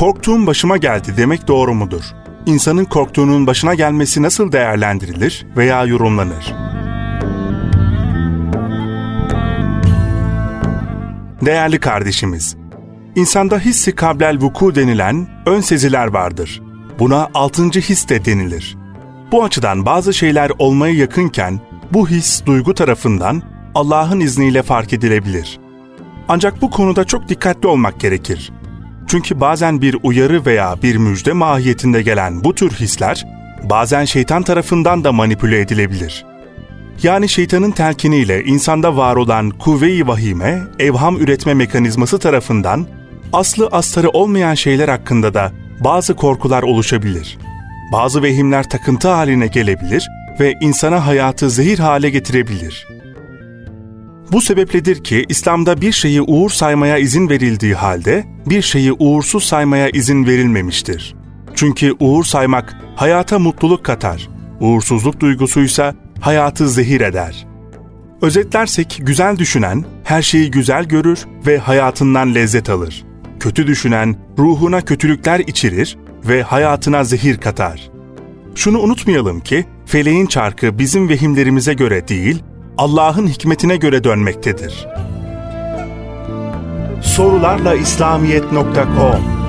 Korktuğum başıma geldi demek doğru mudur? İnsanın korktuğunun başına gelmesi nasıl değerlendirilir veya yorumlanır? Değerli kardeşimiz, insanda hissi kablel vuku denilen ön seziler vardır. Buna altıncı his de denilir. Bu açıdan bazı şeyler olmaya yakınken bu his duygu tarafından Allah'ın izniyle fark edilebilir. Ancak bu konuda çok dikkatli olmak gerekir. Çünkü bazen bir uyarı veya bir müjde mahiyetinde gelen bu tür hisler bazen şeytan tarafından da manipüle edilebilir. Yani şeytanın telkiniyle insanda var olan kuvve-i vahime, evham üretme mekanizması tarafından aslı astarı olmayan şeyler hakkında da bazı korkular oluşabilir. Bazı vehimler takıntı haline gelebilir ve insana hayatı zehir hale getirebilir. Bu sebepledir ki İslam'da bir şeyi uğur saymaya izin verildiği halde bir şeyi uğursuz saymaya izin verilmemiştir. Çünkü uğur saymak hayata mutluluk katar, uğursuzluk duygusuysa hayatı zehir eder. Özetlersek güzel düşünen her şeyi güzel görür ve hayatından lezzet alır. Kötü düşünen ruhuna kötülükler içirir ve hayatına zehir katar. Şunu unutmayalım ki feleğin çarkı bizim vehimlerimize göre değil, Allah'ın hikmetine göre dönmektedir. Sorularla İslamiyet.com